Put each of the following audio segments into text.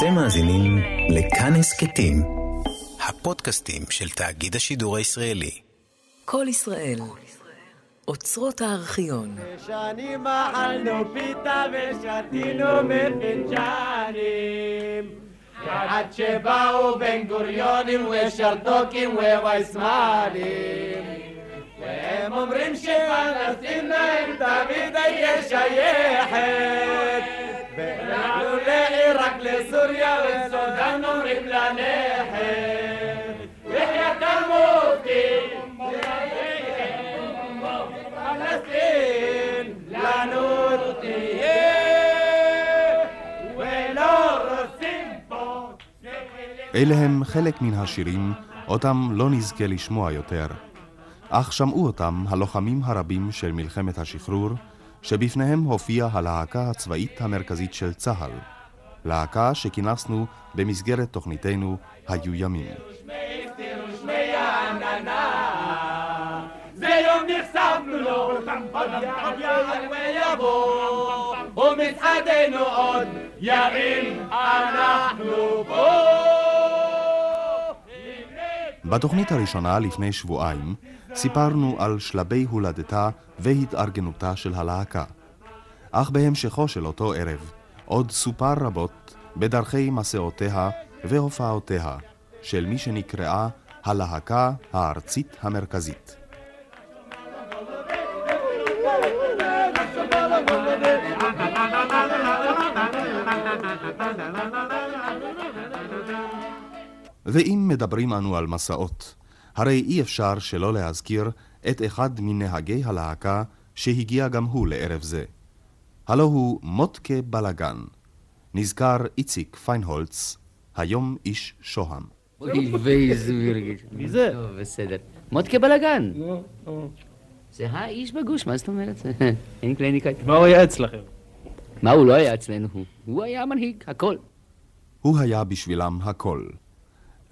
אתם מאזינים לכאן הסכתים, הפודקאסטים של תאגיד השידור הישראלי. כל ישראל, אוצרות הארכיון. שנים אכלנו פיתה ושתינו מפינג'נים עד שבאו בן גוריונים ושרתוקים ווייסמנים והם אומרים שפלסטין להם תמיד תהיה שייכת ואנחנו לעיראק, לסוריה וסודאן אומרים לנכד יחיית המופתי פלסטין לנו תהיה ולא רוצים פה אלה הם חלק מן השירים אותם לא נזכה לשמוע יותר, אך שמעו אותם הלוחמים הרבים של מלחמת השחרור, שבפניהם הופיעה הלהקה הצבאית המרכזית של צה"ל, להקה שכינסנו במסגרת תוכניתנו "היו ימים". ומצעדנו עוד ירים אנחנו פה בתוכנית הראשונה לפני שבועיים סיפרנו על שלבי הולדתה והתארגנותה של הלהקה. אך בהמשכו של אותו ערב עוד סופר רבות בדרכי מסעותיה והופעותיה של מי שנקראה הלהקה הארצית המרכזית. ואם מדברים אנו על מסעות, הרי אי אפשר שלא להזכיר את אחד מנהגי הלהקה שהגיע גם הוא לערב זה. הלא הוא מוטקה בלאגן. נזכר איציק פיינהולץ, היום איש שוהם. אוי ואיזה מרגש. מי זה? טוב, בסדר. מוטקה בלאגן. זה האיש בגוש, מה זאת אומרת? אין קליניקה. מה הוא היה אצלכם? מה הוא לא היה אצלנו? הוא- הוא היה המנהיג, הכל. הוא היה בשבילם הכל.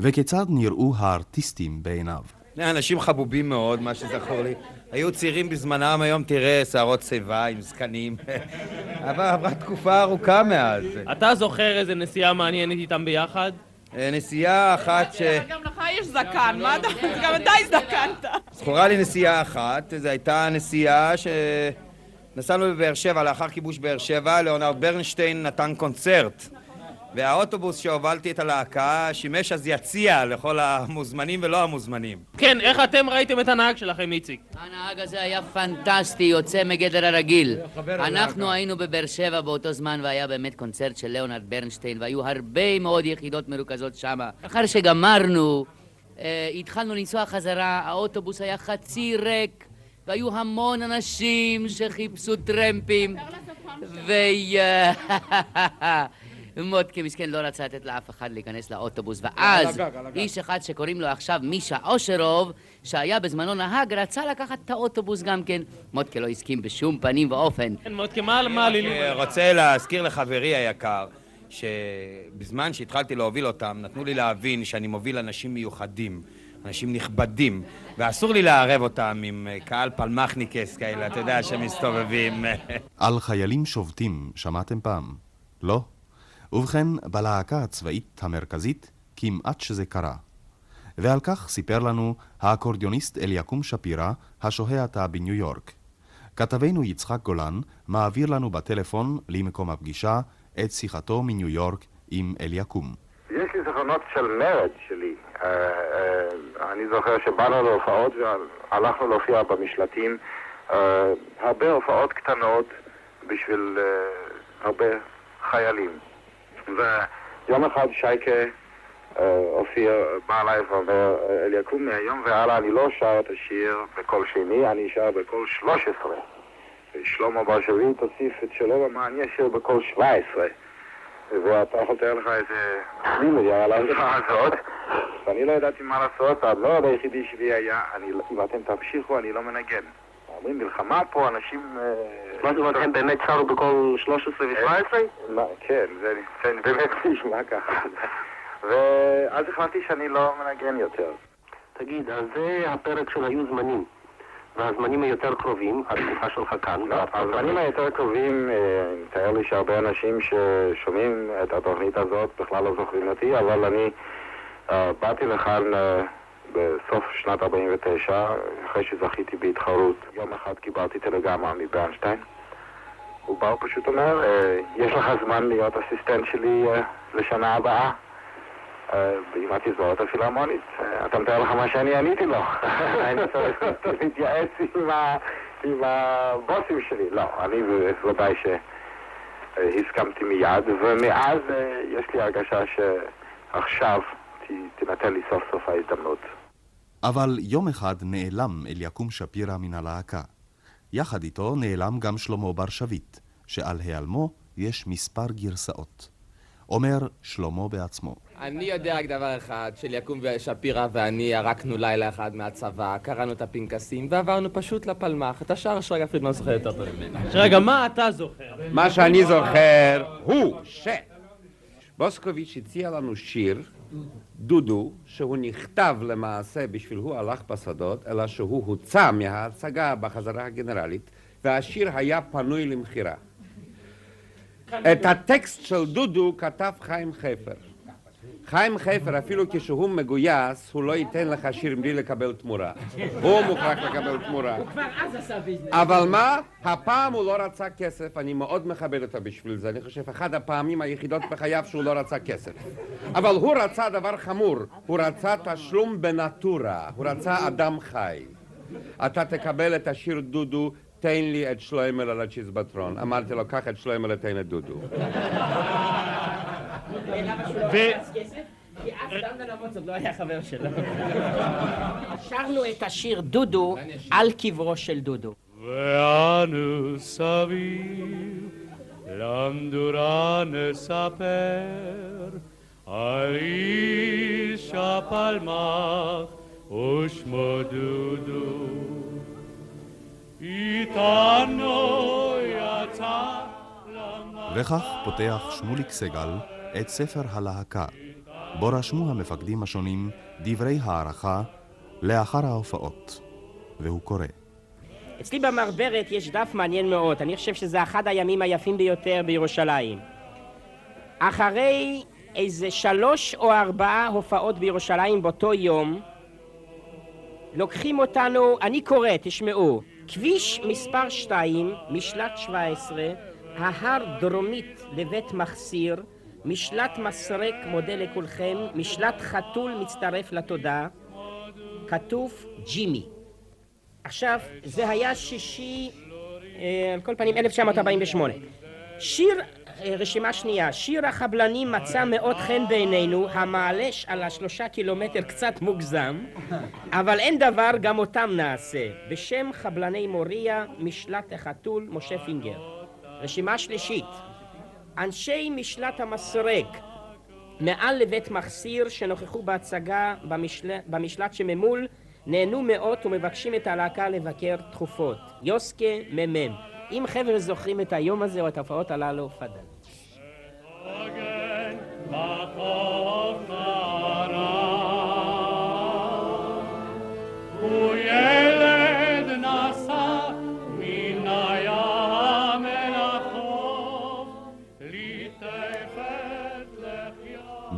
וכיצד נראו הארטיסטים בעיניו? אנשים חבובים מאוד, מה שזכור לי. היו צעירים בזמנם, היום תראה שערות שיבה עם זקנים. אבל עברה תקופה ארוכה מאז. אתה זוכר איזה נסיעה מעניינת איתם ביחד? אה, נסיעה אחת ש... גם לך יש זקן, מה אתה... גם אתה הזדקנת. זכורה לי נסיעה אחת, זו הייתה נסיעה ש... נסענו בבאר שבע, לאחר כיבוש באר שבע, ליאונרד ברנשטיין נתן קונצרט. והאוטובוס שהובלתי את הלהקה שימש אז יציע לכל המוזמנים ולא המוזמנים. כן, איך אתם ראיתם את הנהג שלכם, איציק? הנהג הזה היה פנטסטי, יוצא מגדר הרגיל. אנחנו הלהקה. היינו בבאר שבע באותו זמן והיה באמת קונצרט של ליאונרד ברנשטיין והיו הרבה מאוד יחידות מרוכזות שם. אחר שגמרנו, אה, התחלנו לנסוע חזרה, האוטובוס היה חצי ריק והיו המון אנשים שחיפשו טרמפים ו... מוטקה מסכן לא רצה לתת לאף אחד להיכנס לאוטובוס ואז איש אחד שקוראים לו עכשיו מישה אושרוב שהיה בזמנו נהג רצה לקחת את האוטובוס גם כן מוטקה לא הסכים בשום פנים ואופן כן, מוטקה, מה מה עלילים? אני רוצה להזכיר לחברי היקר, שבזמן שהתחלתי להוביל אותם, נתנו לי להבין שאני מוביל אנשים מיוחדים, אנשים נכבדים, ואסור לי לערב אותם עם אה, קהל פלמחניקס כאלה, אתה יודע, שמסתובבים. על חיילים שובתים שמעתם פעם? לא? ובכן, בלהקה הצבאית המרכזית כמעט שזה קרה. ועל כך סיפר לנו האקורדיוניסט אליקים שפירא, השוהה עתה בניו יורק. כתבנו יצחק גולן מעביר לנו בטלפון למקום הפגישה את שיחתו מניו יורק עם אליקים. יש לי זיכרונות של מרד שלי. אה, אה, אני זוכר שבאנו להופעות והלכנו להופיע במשלטים. אה, הרבה הופעות קטנות בשביל אה, הרבה חיילים. ויום אחד שייקה אה, הופיע, בא אליי ואומר, "אה, אליקים, מהיום והלאה אני לא שר את השיר בקול שני, אני שר בקול 13. ושלמה בר שביט הוסיף את שלו ואמר, אני אשיר בקול 17. ואתה יכול לתאר לך איזה היה על ההצעה הזאת, ואני לא ידעתי מה לעשות, הדבר היחידי שלי היה, אם אתם תמשיכו, אני לא מנגן. אומרים, מלחמה פה, אנשים... אה, מה זאת אומרת, הם באמת שרו בכל 13 ו-17? מה, כן, זה, באמת נשמע ככה. ואז החלטתי שאני לא מנגן יותר. תגיד, אז זה הפרק של היו זמנים. והזמנים היותר קרובים, התקופה שלך כאן. לא, הזמנים היותר קרובים, אה, אני מתאר לי שהרבה אנשים ששומעים את התוכנית הזאת בכלל לא זוכרים אותי, אבל אני אה, באתי לכאן אה, בסוף שנת 49, אחרי שזכיתי בהתחרות. יום אחד קיבלתי טלגרמה מברנשטיין. הוא בא ופשוט אומר, אה, יש לך זמן להיות אסיסטנט שלי אה, לשנה הבאה. אה, עם התזמורת הפילהרמונית. אה, אתה מתאר לך מה שאני עניתי לו. אני צריך להתייעץ עם הבוסים שלי. לא, אני בוודאי שהסכמתי מיד, ומאז אה, יש לי הרגשה שעכשיו תינתן לי סוף סוף ההזדמנות. אבל יום אחד נעלם אליקים שפירא מן הלהקה. יחד איתו נעלם גם שלמה בר שביט, שעל היעלמו יש מספר גרסאות. אומר שלמה בעצמו. אני יודע רק דבר אחד, שליקום ושפירא ואני ירקנו לילה אחד מהצבא, קראנו את הפנקסים ועברנו פשוט לפלמ"ח. את השאר שרגא פרידמן זוכר יותר טוב ממני. רגע, מה אתה זוכר? מה שאני זוכר הוא שבוסקוביץ' הציע לנו שיר, דודו, שהוא נכתב למעשה בשביל הוא הלך בשדות, אלא שהוא הוצא מההצגה בחזרה הגנרלית, והשיר היה פנוי למכירה. את הטקסט של דודו כתב חיים חפר. חיים חפר, אפילו כשהוא מגויס, הוא לא ייתן לך שיר בלי לקבל תמורה. הוא מוכרח לקבל תמורה. הוא כבר אז עשה ביזנס. אבל מה? הפעם הוא לא רצה כסף, אני מאוד מכבד אותו בשביל זה. אני חושב, אחת הפעמים היחידות בחייו שהוא לא רצה כסף. אבל הוא רצה דבר חמור, הוא רצה תשלום בנטורה, הוא רצה אדם חי. אתה תקבל את השיר דודו, תן לי את שלוימל על הצ'יזבטרון. אמרתי לו, קח את שלוימל ותן את דודו. כסף? כי אף דמנה למוצות לא היה חבר שלו. שרנו את השיר דודו על קברו של דודו. ואנו סביב למדורה נספר על איש הפלמ"ח ושמו דודו איתנו יצא וכך פותח שמוליק סגל את ספר הלהקה, בו רשמו המפקדים השונים דברי הערכה לאחר ההופעות, והוא קורא. אצלי במרברת יש דף מעניין מאוד, אני חושב שזה אחד הימים היפים ביותר בירושלים. אחרי איזה שלוש או ארבעה הופעות בירושלים באותו יום, לוקחים אותנו, אני קורא, תשמעו, כביש מספר 2, משלט 17, ההר דרומית לבית מחסיר, משלט מסרק מודה לכולכם, משלט חתול מצטרף לתודה, כתוב ג'ימי. עכשיו, זה היה שישי, אה, על כל פנים 1948. שיר, אה, רשימה שנייה, שיר החבלנים מצא מאוד חן בעינינו, המעלש על השלושה קילומטר קצת מוגזם, אבל אין דבר, גם אותם נעשה. בשם חבלני מוריה, משלט החתול, משה פינגר. רשימה שלישית, אנשי משלט המסרק, מעל לבית מחסיר שנוכחו בהצגה במשל... במשלט שממול נהנו מאוד ומבקשים את הלהקה לבקר תכופות. יוסקה מ"מ. אם חבר'ה זוכרים את היום הזה או את ההופעות הללו, פאדל. בחוף נערה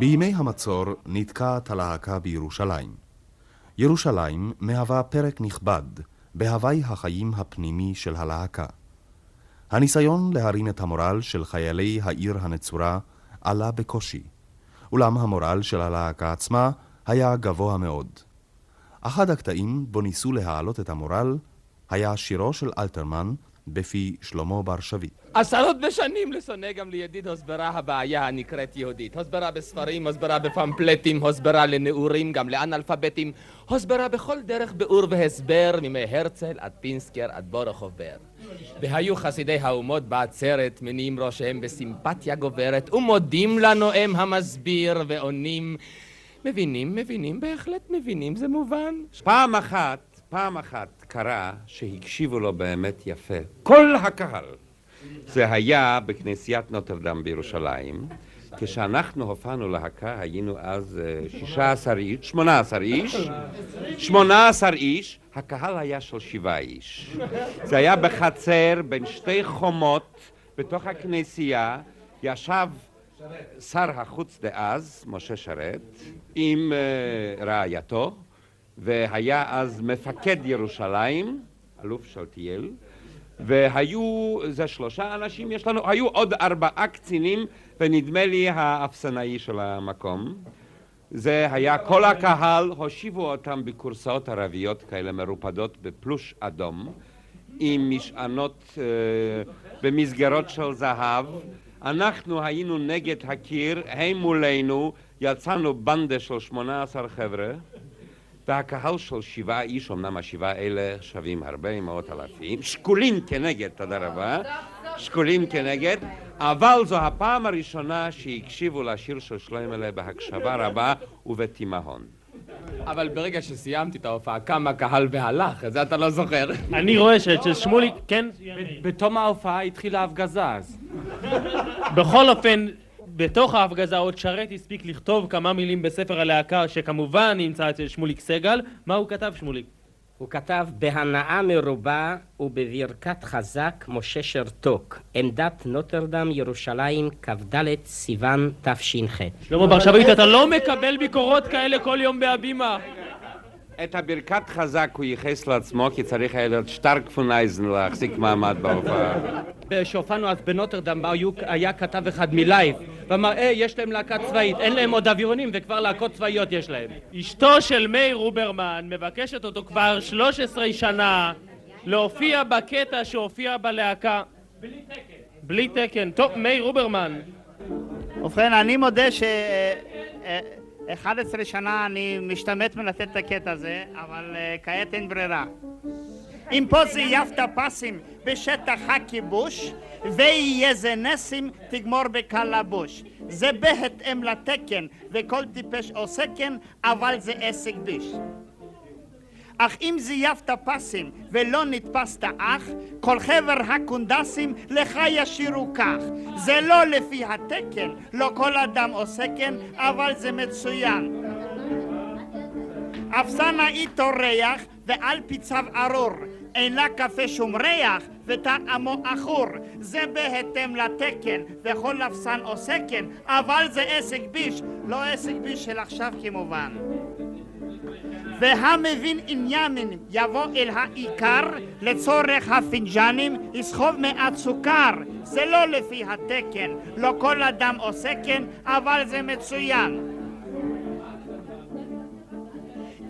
בימי המצור נתקעת הלהקה בירושלים. ירושלים מהווה פרק נכבד בהווי החיים הפנימי של הלהקה. הניסיון להרים את המורל של חיילי העיר הנצורה עלה בקושי, אולם המורל של הלהקה עצמה היה גבוה מאוד. אחד הקטעים בו ניסו להעלות את המורל היה שירו של אלתרמן בפי שלמה בר שביט. עשרות בשנים לשונא גם לידיד הסברה הבעיה הנקראת יהודית. הסברה בספרים, הסברה בפמפלטים, הסברה לנעורים, גם לאנאלפביתים, הסברה בכל דרך ביאור והסבר, מימי הרצל עד פינסקר עד בורוכוב בר. והיו חסידי האומות בעצרת מניעים ראשיהם בסימפתיה גוברת ומודים לנואם המסביר ועונים מבינים, מבינים, בהחלט מבינים, זה מובן. פעם אחת, פעם אחת קרה שהקשיבו לו באמת יפה. כל הקהל. זה היה בכנסיית נוטרדם בירושלים, כשאנחנו הופענו להקה היינו אז אה, 16 איש, 18 איש, 18 איש, הקהל היה של שבעה איש. זה היה בחצר בין שתי חומות בתוך הכנסייה, ישב שר החוץ דאז, משה שרת, עם אה, רעייתו, והיה אז מפקד ירושלים, אלוף שלטיאל, והיו, זה שלושה אנשים יש לנו, היו עוד ארבעה קצינים, ונדמה לי האפסנאי של המקום. זה היה כל הקהל, הושיבו אותם בכורסאות ערביות כאלה מרופדות בפלוש אדום, עם משענות אה, במסגרות של זהב. אנחנו היינו נגד הקיר, הם מולנו, יצאנו בנדה של 18 חבר'ה, והקהל של שבעה איש, אמנם השבעה האלה שווים הרבה מאות אלפים, שקולים כנגד, תודה רבה, שקולים כנגד, אבל זו הפעם הראשונה שהקשיבו לשיר של שלוימלה בהקשבה רבה ובתימהון. אבל ברגע שסיימתי את ההופעה, קם הקהל והלך, את זה אתה לא זוכר. אני רואה שאצל שמוליק, כן? בתום ההופעה התחילה ההפגזה אז. בכל אופן, בתוך ההפגזה עוד שרת הספיק לכתוב כמה מילים בספר הלהקה, שכמובן נמצא אצל שמוליק סגל. מה הוא כתב, שמוליק? הוא כתב בהנאה מרובה ובברכת חזק משה שרתוק, עמדת נוטרדם ירושלים כ"ד סיוון תש"ח. שלמה בר שביט, אתה לא מקבל ביקורות כאלה כל יום בהבימה. את הברכת חזק הוא ייחס לעצמו, כי צריך היה להיות שטרק פונייזן להחזיק מעמד בהופעה. כשהופענו אז בנוטרדם היה כתב אחד מ Life ואמר, היי, יש להם להקה צבאית, אין להם עוד אווירונים וכבר להקות צבאיות יש להם. אשתו של מאיר רוברמן מבקשת אותו כבר 13 שנה להופיע בקטע שהופיע בלהקה. בלי תקן. בלי תקן. טוב, מאיר רוברמן. ובכן, אני מודה ש... אה, 11 שנה אני משתמט מלתת את הקטע הזה, אבל אה, כעת אין ברירה. אם פה זייפת פסים בשטח הכיבוש, ויהיה זה נסים, תגמור בקלבוש. זה בהתאם לתקן, וכל טיפש עושה כן, אבל זה עסק ביש. אך אם זייפת פסים ולא נתפסת אח, כל חבר הקונדסים לך ישירו כך. זה לא לפי התקן, לא כל אדם עושה כן, אבל זה מצוין. אפסנה איתו ריח ועל פיציו ארור. אינה קפה שום ריח וטעמו עכור. זה בהתאם לתקן, וכל אפסן עושה כן, אבל זה עסק ביש, לא עסק ביש של עכשיו כמובן. והמבין עניינים יבוא אל העיקר לצורך הפינג'נים יסחוב מעט סוכר. זה לא לפי התקן. לא כל אדם עושה כן אבל זה מצוין.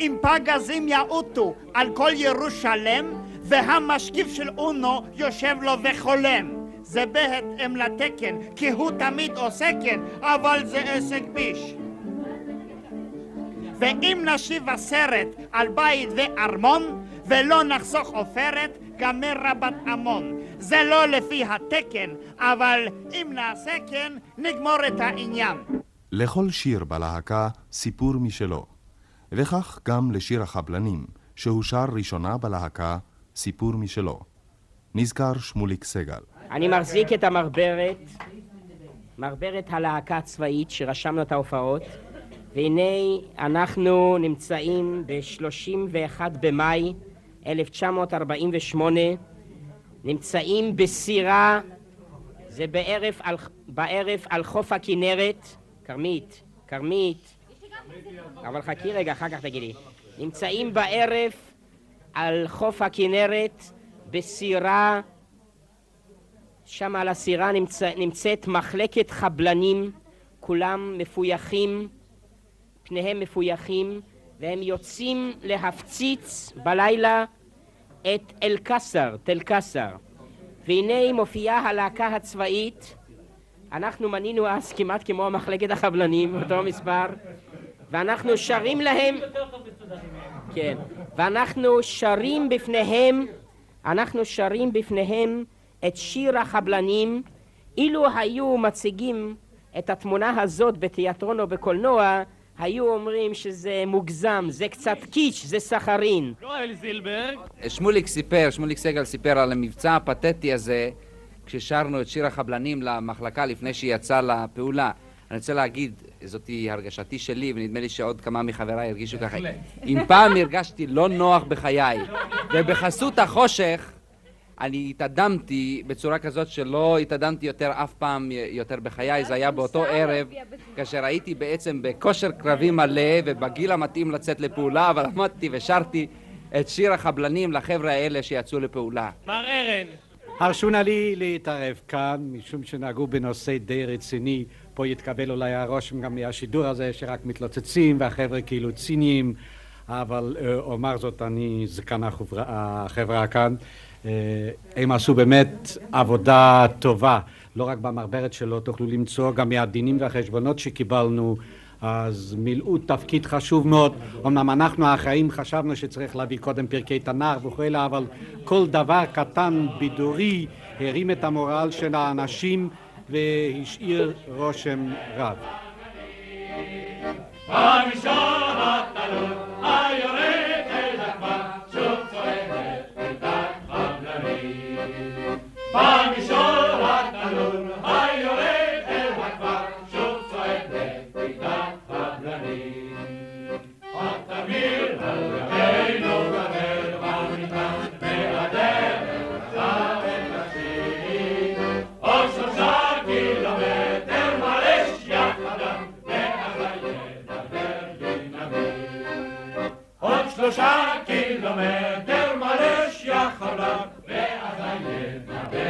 אם פגזים יעוטו על כל ירושלם והמשקיף של אונו יושב לו וחולם. זה בהתאם לתקן כי הוא תמיד עושה כן אבל זה עסק ביש ואם נשיב הסרט על בית וארמון, ולא נחסוך עופרת, גמר רבת עמון. זה לא לפי התקן, אבל אם נעשה כן, נגמור את העניין. לכל שיר בלהקה סיפור משלו, וכך גם לשיר החבלנים, שהוא שר ראשונה בלהקה סיפור משלו. נזכר שמוליק סגל. אני מחזיק את המחברת, מחברת הלהקה הצבאית שרשמנו את ההופעות, והנה אנחנו נמצאים ב-31 במאי 1948, נמצאים בסירה, זה בערב על, בערב על חוף הכנרת, כרמית, כרמית, אבל חכי רגע, אחר כך תגידי. נמצאים בערב על חוף הכנרת בסירה, שם על הסירה נמצא, נמצאת מחלקת חבלנים, כולם מפויחים, פניהם מפויחים, והם יוצאים להפציץ בלילה את אל-קסר, תל קסר. והנה מופיעה הלהקה הצבאית, אנחנו מנינו אז כמעט כמו מחלקת החבלנים, אותו מספר, ואנחנו שרים להם, כן, ואנחנו שרים בפניהם, אנחנו שרים בפניהם את שיר החבלנים, אילו היו מציגים את התמונה הזאת בתיאטרון או בקולנוע, היו אומרים שזה מוגזם, זה קצת קיץ', זה סחרין. יואל זילברג. שמוליק סיפר, שמוליק סגל סיפר על המבצע הפתטי הזה כששרנו את שיר החבלנים למחלקה לפני שהיא יצאה לפעולה. אני רוצה להגיד, זאתי הרגשתי שלי, ונדמה לי שעוד כמה מחבריי הרגישו ככה. אם פעם הרגשתי לא נוח בחיי, ובחסות החושך, אני התאדמתי בצורה כזאת שלא התאדמתי יותר אף פעם יותר בחיי, זה היה באותו ערב כאשר הייתי בעצם בכושר קרבי מלא ובגיל המתאים לצאת לפעולה, אבל עמדתי ושרתי את שיר החבלנים לחבר'ה האלה שיצאו לפעולה. מר ארן. הרשו נא לי להתערב כאן, משום שנגעו בנושא די רציני. פה יתקבל אולי הרושם גם מהשידור הזה שרק מתלוצצים והחבר'ה כאילו ציניים, אבל אה, אומר זאת, אני זקן החברה, החברה כאן. אה, הם עשו באמת עבודה טובה, לא רק במרברת שלו, תוכלו למצוא גם מהדינים והחשבונות שקיבלנו אז מילאו תפקיד חשוב מאוד. אמנם אנחנו האחראים חשבנו שצריך להביא קודם פרקי תנ"ך וכולי, אבל כל דבר קטן בידורי הרים את המורל של האנשים והשאיר רושם רב. in my bed.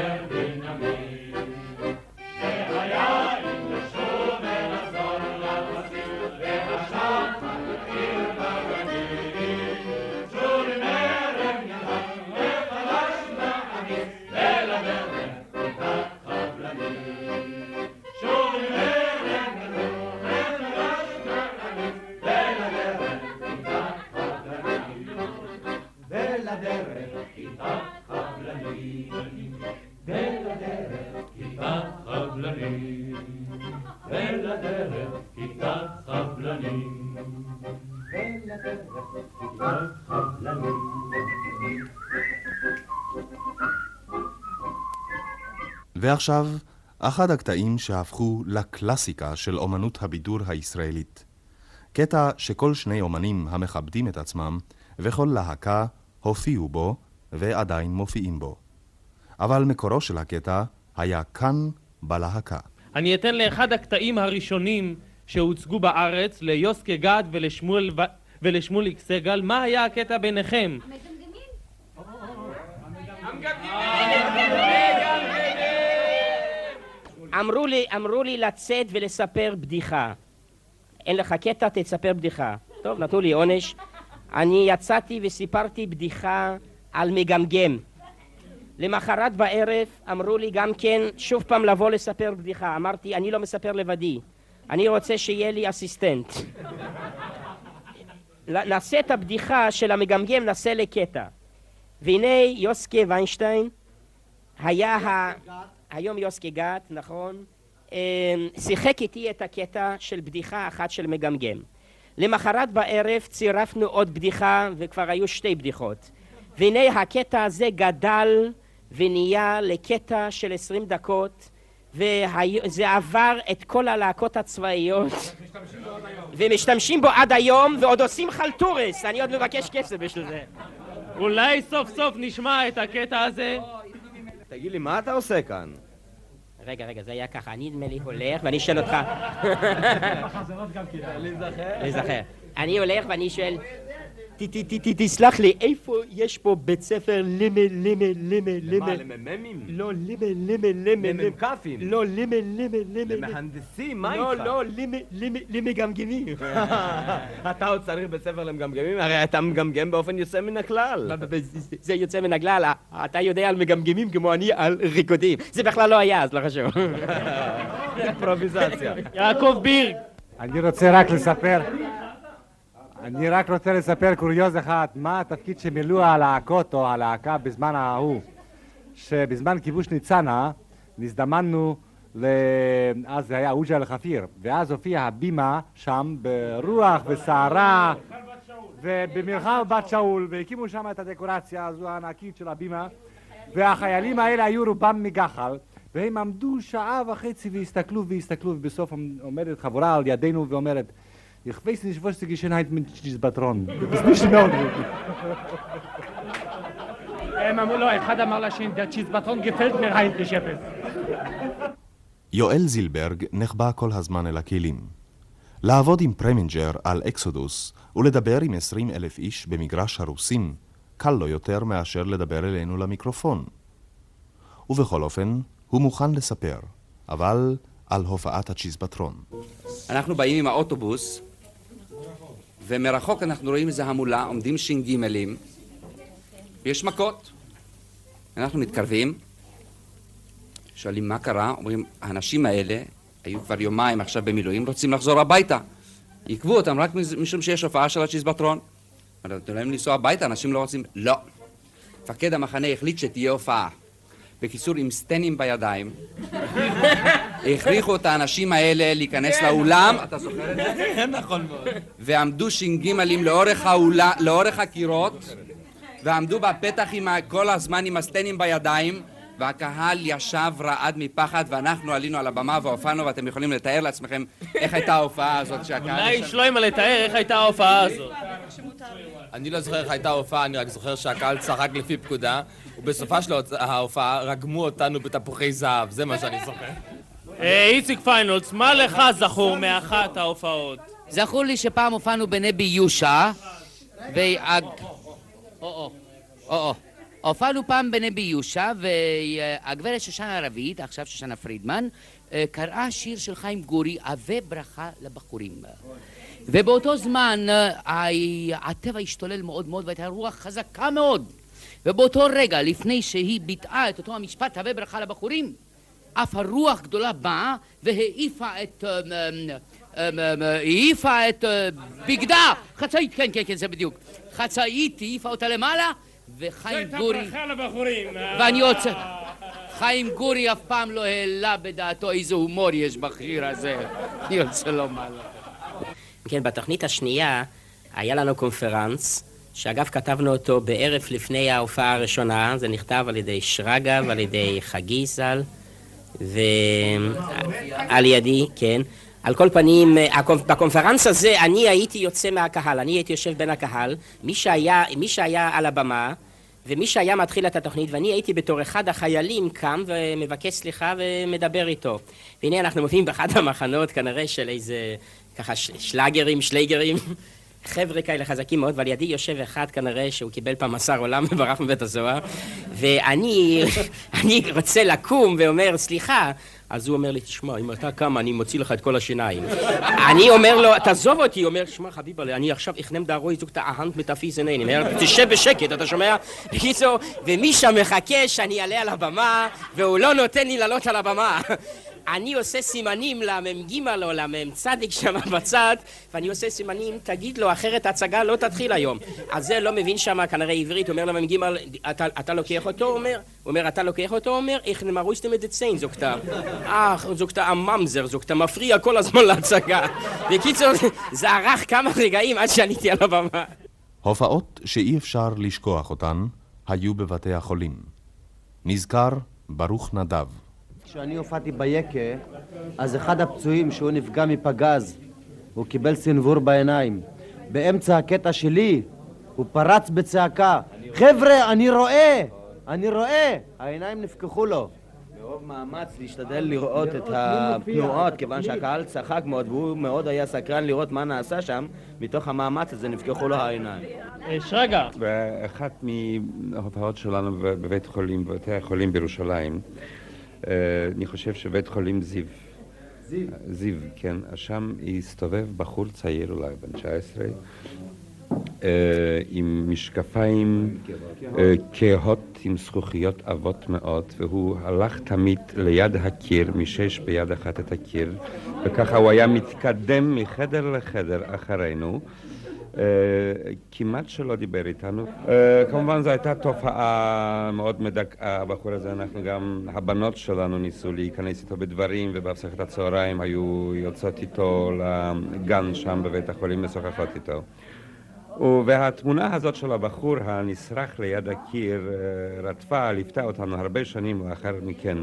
ועכשיו, אחד הקטעים שהפכו לקלאסיקה של אומנות הבידור הישראלית. קטע שכל שני אומנים המכבדים את עצמם וכל להקה הופיעו בו ועדיין מופיעים בו. אבל מקורו של הקטע היה כאן בלהקה. אני אתן לאחד הקטעים הראשונים שהוצגו בארץ, ליוסקה גד ולשמואל ו... ולשמוליק סגל, מה היה הקטע ביניכם? אמרו לי, אמרו לי לצאת ולספר בדיחה. אין לך קטע, תספר בדיחה. טוב, נתנו לי עונש. אני יצאתי וסיפרתי בדיחה על מגמגם. למחרת בערב אמרו לי גם כן שוב פעם לבוא לספר בדיחה. אמרתי, אני לא מספר לבדי, אני רוצה שיהיה לי אסיסטנט. נעשה את הבדיחה של המגמגם, נעשה לקטע. והנה יוסקה ויינשטיין היה ה... היום יוסקה גת, נכון, אה, שיחק איתי את הקטע של בדיחה אחת של מגמגם. למחרת בערב צירפנו עוד בדיחה וכבר היו שתי בדיחות. והנה הקטע הזה גדל ונהיה לקטע של עשרים דקות וזה עבר את כל הלהקות הצבאיות ומשתמשים בו עד היום ועוד עושים חלטורס, אני עוד מבקש כסף בשביל זה. אולי סוף סוף נשמע את הקטע הזה? תגיד לי, מה אתה עושה כאן? רגע, רגע, זה היה ככה, אני נדמה לי הולך ואני שואל אותך... להיזכר. אני הולך ואני שואל, תסלח לי, איפה יש פה בית ספר לימה, לימה, לימה, לימה? למ"מים? לא, לימה, לימה, לימה. למ"כפים? לא, לימה, לימה, לימה. למהנדסים, מה לא, איתך? לא, לימה, לימה, למגמגמים. אתה עוד צריך בית ספר למגמגמים? הרי אתה מגמגם באופן יוצא מן הכלל. זה יוצא מן הכלל, אתה יודע על מגמגמים כמו אני על ריקודים. זה בכלל לא היה, אז לא חשוב. אימפרוביזציה. יעקב בירג. אני רוצה רק לספר, אני רק רוצה לספר קוריוז אחד, מה התפקיד שמילאו הלהקות או הלהקה בזמן ההוא, שבזמן כיבוש ניצנה נזדמנו, ל... אז זה היה אוג'ה אל-חפיר, ואז הופיעה הבימה שם ברוח וסערה ובמרחב בת שאול, והקימו שם את הדקורציה הזו הענקית של הבימה, והחיילים האלה היו רובם מגחל, והם עמדו שעה וחצי והסתכלו והסתכלו, ובסוף עומדת חבורה על ידינו ואומרת, Ich weiß nicht, was die Geschönheit mit Cheesebatron. Das ist nicht in Ordnung. הם אמרו לו, אחד אמר לשני, גפלט מר היינטליש אפס. יואל זילברג נחבא כל הזמן אל הכלים. לעבוד עם פרמינג'ר על אקסודוס ולדבר עם עשרים אלף איש במגרש הרוסים קל לו יותר מאשר לדבר אלינו למיקרופון. ובכל אופן, הוא מוכן לספר, אבל על הופעת הצ'יזבטרון. אנחנו באים עם האוטובוס, ומרחוק אנחנו רואים איזה המולה, עומדים ש"גים, ויש מכות. אנחנו מתקרבים, שואלים מה קרה, אומרים, האנשים האלה היו כבר יומיים עכשיו במילואים, רוצים לחזור הביתה. עיכבו אותם רק משום שיש הופעה של הצ'יזבטרון. נתנו להם לנסוע הביתה, אנשים לא רוצים... לא. מפקד המחנה החליט שתהיה הופעה. בקיצור, עם סטנים בידיים, הכריחו את האנשים האלה להיכנס כן. לאולם, אתה זוכר את זה? נכון מאוד. ועמדו ש"גים לאורך, הקירות, ועמדו בפתח כל הזמן עם הסטנים בידיים, והקהל ישב רעד מפחד, ואנחנו עלינו על הבמה והופענו, ואתם יכולים לתאר לעצמכם איך הייתה ההופעה הזאת שהקהל... אולי שלוימה לתאר איך הייתה ההופעה הזאת. אני לא זוכר איך הייתה ההופעה, אני רק זוכר שהקהל צחק לפי פקודה, ובסופה של ההופעה רגמו אותנו בתפוחי זהב, זה מה שאני זוכר. אה, איציק פיינולס, מה לך זכור מאחת ההופעות? זכור לי שפעם הופענו בנבי יושע, והג... הופענו פעם בנבי יושע, והגברת שושנה רביד, עכשיו שושנה פרידמן, אה, קראה שיר של חיים גורי, עבה ברכה לבחורים. ובאותו זמן אה, הטבע השתולל מאוד מאוד והייתה רוח חזקה מאוד. ובאותו רגע, לפני שהיא ביטאה את אותו המשפט, הווה ברכה לבחורים, אף הרוח גדולה באה והעיפה את... אה, העיפה את בגדה, חצאית, כן, כן, כן, זה בדיוק. חצאית, העיפה אותה למעלה, וחיים גורי... זאת הברכה לבחורים. ואני רוצה... חיים גורי אף פעם לא העלה בדעתו איזה הומור יש בשיר הזה. אני רוצה לומר לך. כן, בתוכנית השנייה היה לנו קונפרנס, שאגב כתבנו אותו בערב לפני ההופעה הראשונה, זה נכתב על ידי שרגא ועל ידי חגי ז"ל, ועל ידי, כן. על כל פנים, בקונפרנס הזה אני הייתי יוצא מהקהל, אני הייתי יושב בין הקהל, מי שהיה, מי שהיה על הבמה ומי שהיה מתחיל את התוכנית ואני הייתי בתור אחד החיילים קם ומבקש סליחה ומדבר איתו. והנה אנחנו מופיעים באחד המחנות כנראה של איזה ככה שלאגרים, שלייגרים, חבר'ה כאלה חזקים מאוד, ועל ידי יושב אחד כנראה שהוא קיבל פעם מאסר עולם וברח מבית הסוהר, ואני אני רוצה לקום ואומר סליחה, אז הוא אומר לי, תשמע, אם אתה קם, אני מוציא לך את כל השיניים. אני אומר לו, תעזוב אותי, הוא אומר, שמע חביבה, אני עכשיו אכנם דהרוי זוגתא אהנט מטאפיזנין. אני אומר, תשב בשקט, אתה שומע? בקיצור, ומי שם מחכה שאני אעלה על הבמה, והוא לא נותן לי לעלות על הבמה. אני עושה סימנים למ"ג או למ"צ שם בצד, ואני עושה סימנים, תגיד לו, אחרת ההצגה לא תתחיל היום. אז זה לא מבין שם כנראה עברית, אומר למ"ג, אתה, אתה לוקח אותו? אומר, אומר, אתה לוקח אותו? אומר, איך נמרויסטם את ציין, זוגתא. אך, זוגתא הממזר, זוגתא מפריע כל הזמן להצגה. בקיצור, זה ארך כמה רגעים עד שעליתי על הבמה. הופעות שאי אפשר לשכוח אותן היו בבתי החולים. נזכר ברוך נדב. כשאני הופעתי ביקה, אז אחד הפצועים שהוא נפגע מפגז, הוא קיבל סנוור בעיניים. באמצע הקטע שלי, הוא פרץ בצעקה, חבר'ה, אני רואה! אני רואה! העיניים נפקחו לו. מרוב מאמץ להשתדל לראות את התנועות, כיוון שהקהל צחק מאוד והוא מאוד היה סקרן לראות מה נעשה שם, מתוך המאמץ הזה נפקחו לו העיניים. שרגא. באחת מההופעות שלנו בבית חולים, בבתי החולים בירושלים, אה, אני חושב שבית חולים זיו. זיו. זיו, כן. שם הסתובב בחור צעיר, אולי בן 19, אה, עם משקפיים אה, כהות עם זכוכיות עבות מאוד, והוא הלך תמיד ליד הקיר, משש ביד אחת את הקיר, וככה הוא היה מתקדם מחדר לחדר אחרינו. Uh, כמעט שלא דיבר איתנו. Uh, כמובן זו הייתה תופעה מאוד מדכאה, הבחור הזה, אנחנו גם, הבנות שלנו ניסו להיכנס איתו בדברים, ובהפסקת הצהריים היו יוצאות איתו לגן שם בבית החולים משוחחות איתו. והתמונה הזאת של הבחור הנשרך ליד הקיר uh, רדפה, ליוותה אותנו הרבה שנים לאחר מכן.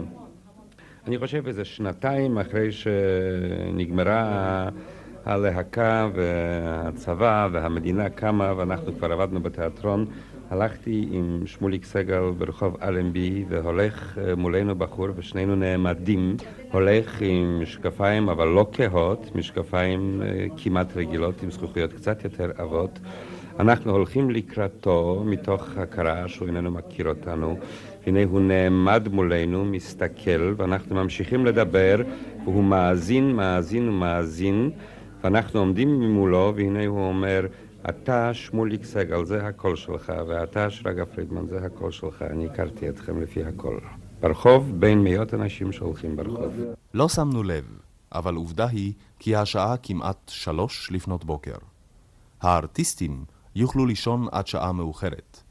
אני חושב איזה שנתיים אחרי שנגמרה הלהקה והצבא והמדינה קמה ואנחנו כבר עבדנו בתיאטרון, הלכתי עם שמוליק סגל ברחוב אלנבי והולך אה, מולנו בחור ושנינו נעמדים, הולך עם משקפיים אבל לא כהות, משקפיים אה, כמעט רגילות עם זכוכיות קצת יותר עבות. אנחנו הולכים לקראתו מתוך הכרה שהוא איננו מכיר אותנו. הנה הוא נעמד מולנו, מסתכל, ואנחנו ממשיכים לדבר, והוא מאזין, מאזין ומאזין, ואנחנו עומדים ממולו, והנה הוא אומר, אתה שמוליק סגל, זה הקול שלך, ואתה שרגא פרידמן, זה הקול שלך, אני הכרתי אתכם לפי הקול. ברחוב, בין מאות אנשים שהולכים ברחוב. לא שמנו לב, אבל עובדה היא כי השעה כמעט שלוש לפנות בוקר. הארטיסטים יוכלו לישון עד שעה מאוחרת.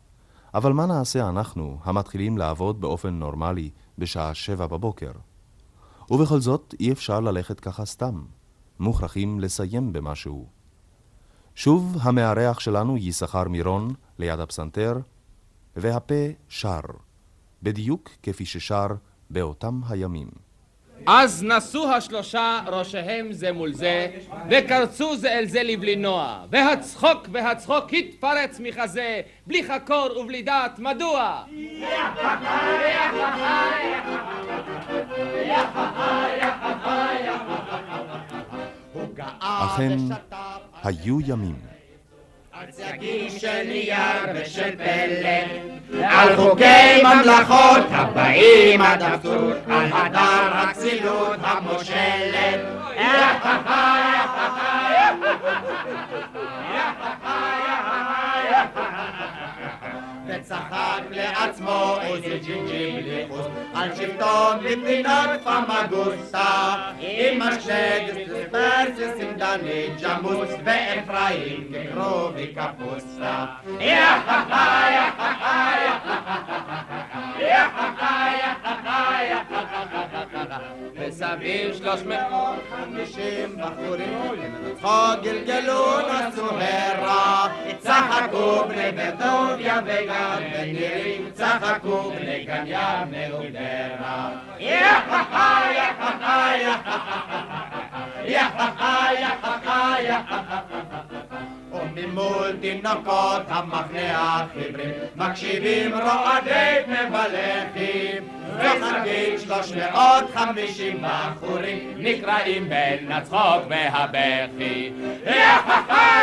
אבל מה נעשה אנחנו, המתחילים לעבוד באופן נורמלי בשעה שבע בבוקר? ובכל זאת, אי אפשר ללכת ככה סתם. מוכרחים לסיים במשהו. שוב המארח שלנו יששכר מירון ליד הפסנתר, והפה שר, בדיוק כפי ששר באותם הימים. אז נשאו השלושה ראשיהם זה מול זה, וקרצו זה אל זה לבלינוע, והצחוק והצחוק התפרץ מחזה, בלי חקור ובלי דעת, מדוע? אכן, היו ימים. על צגים של נייר ושל פלט, על חוקי ממלכות הבאים עד אבסורד, על הדר הכסילות המושלת. וצחק לעצמו איזה ג'ינג'י בלי חוס על שבטו מפינת פמגוסה עם השנגס פרסס עם דני ג'מוס ואפרים כקרובי קפוסטה וסביב שלוש מאות חמישים בחורים. צחוק גלגלו נסו הרע. צחקו בני בטוביה וגם בנירים. צחקו בני גניה מאודרה יחכה יחכה יחכה יחכה יחכה וממול תינוקות המחנה החיברים מקשיבים רועדי פני בלחים וחגים שלוש מאות חמישים בחורים נקראים בין הצחוק והבכי. יחכה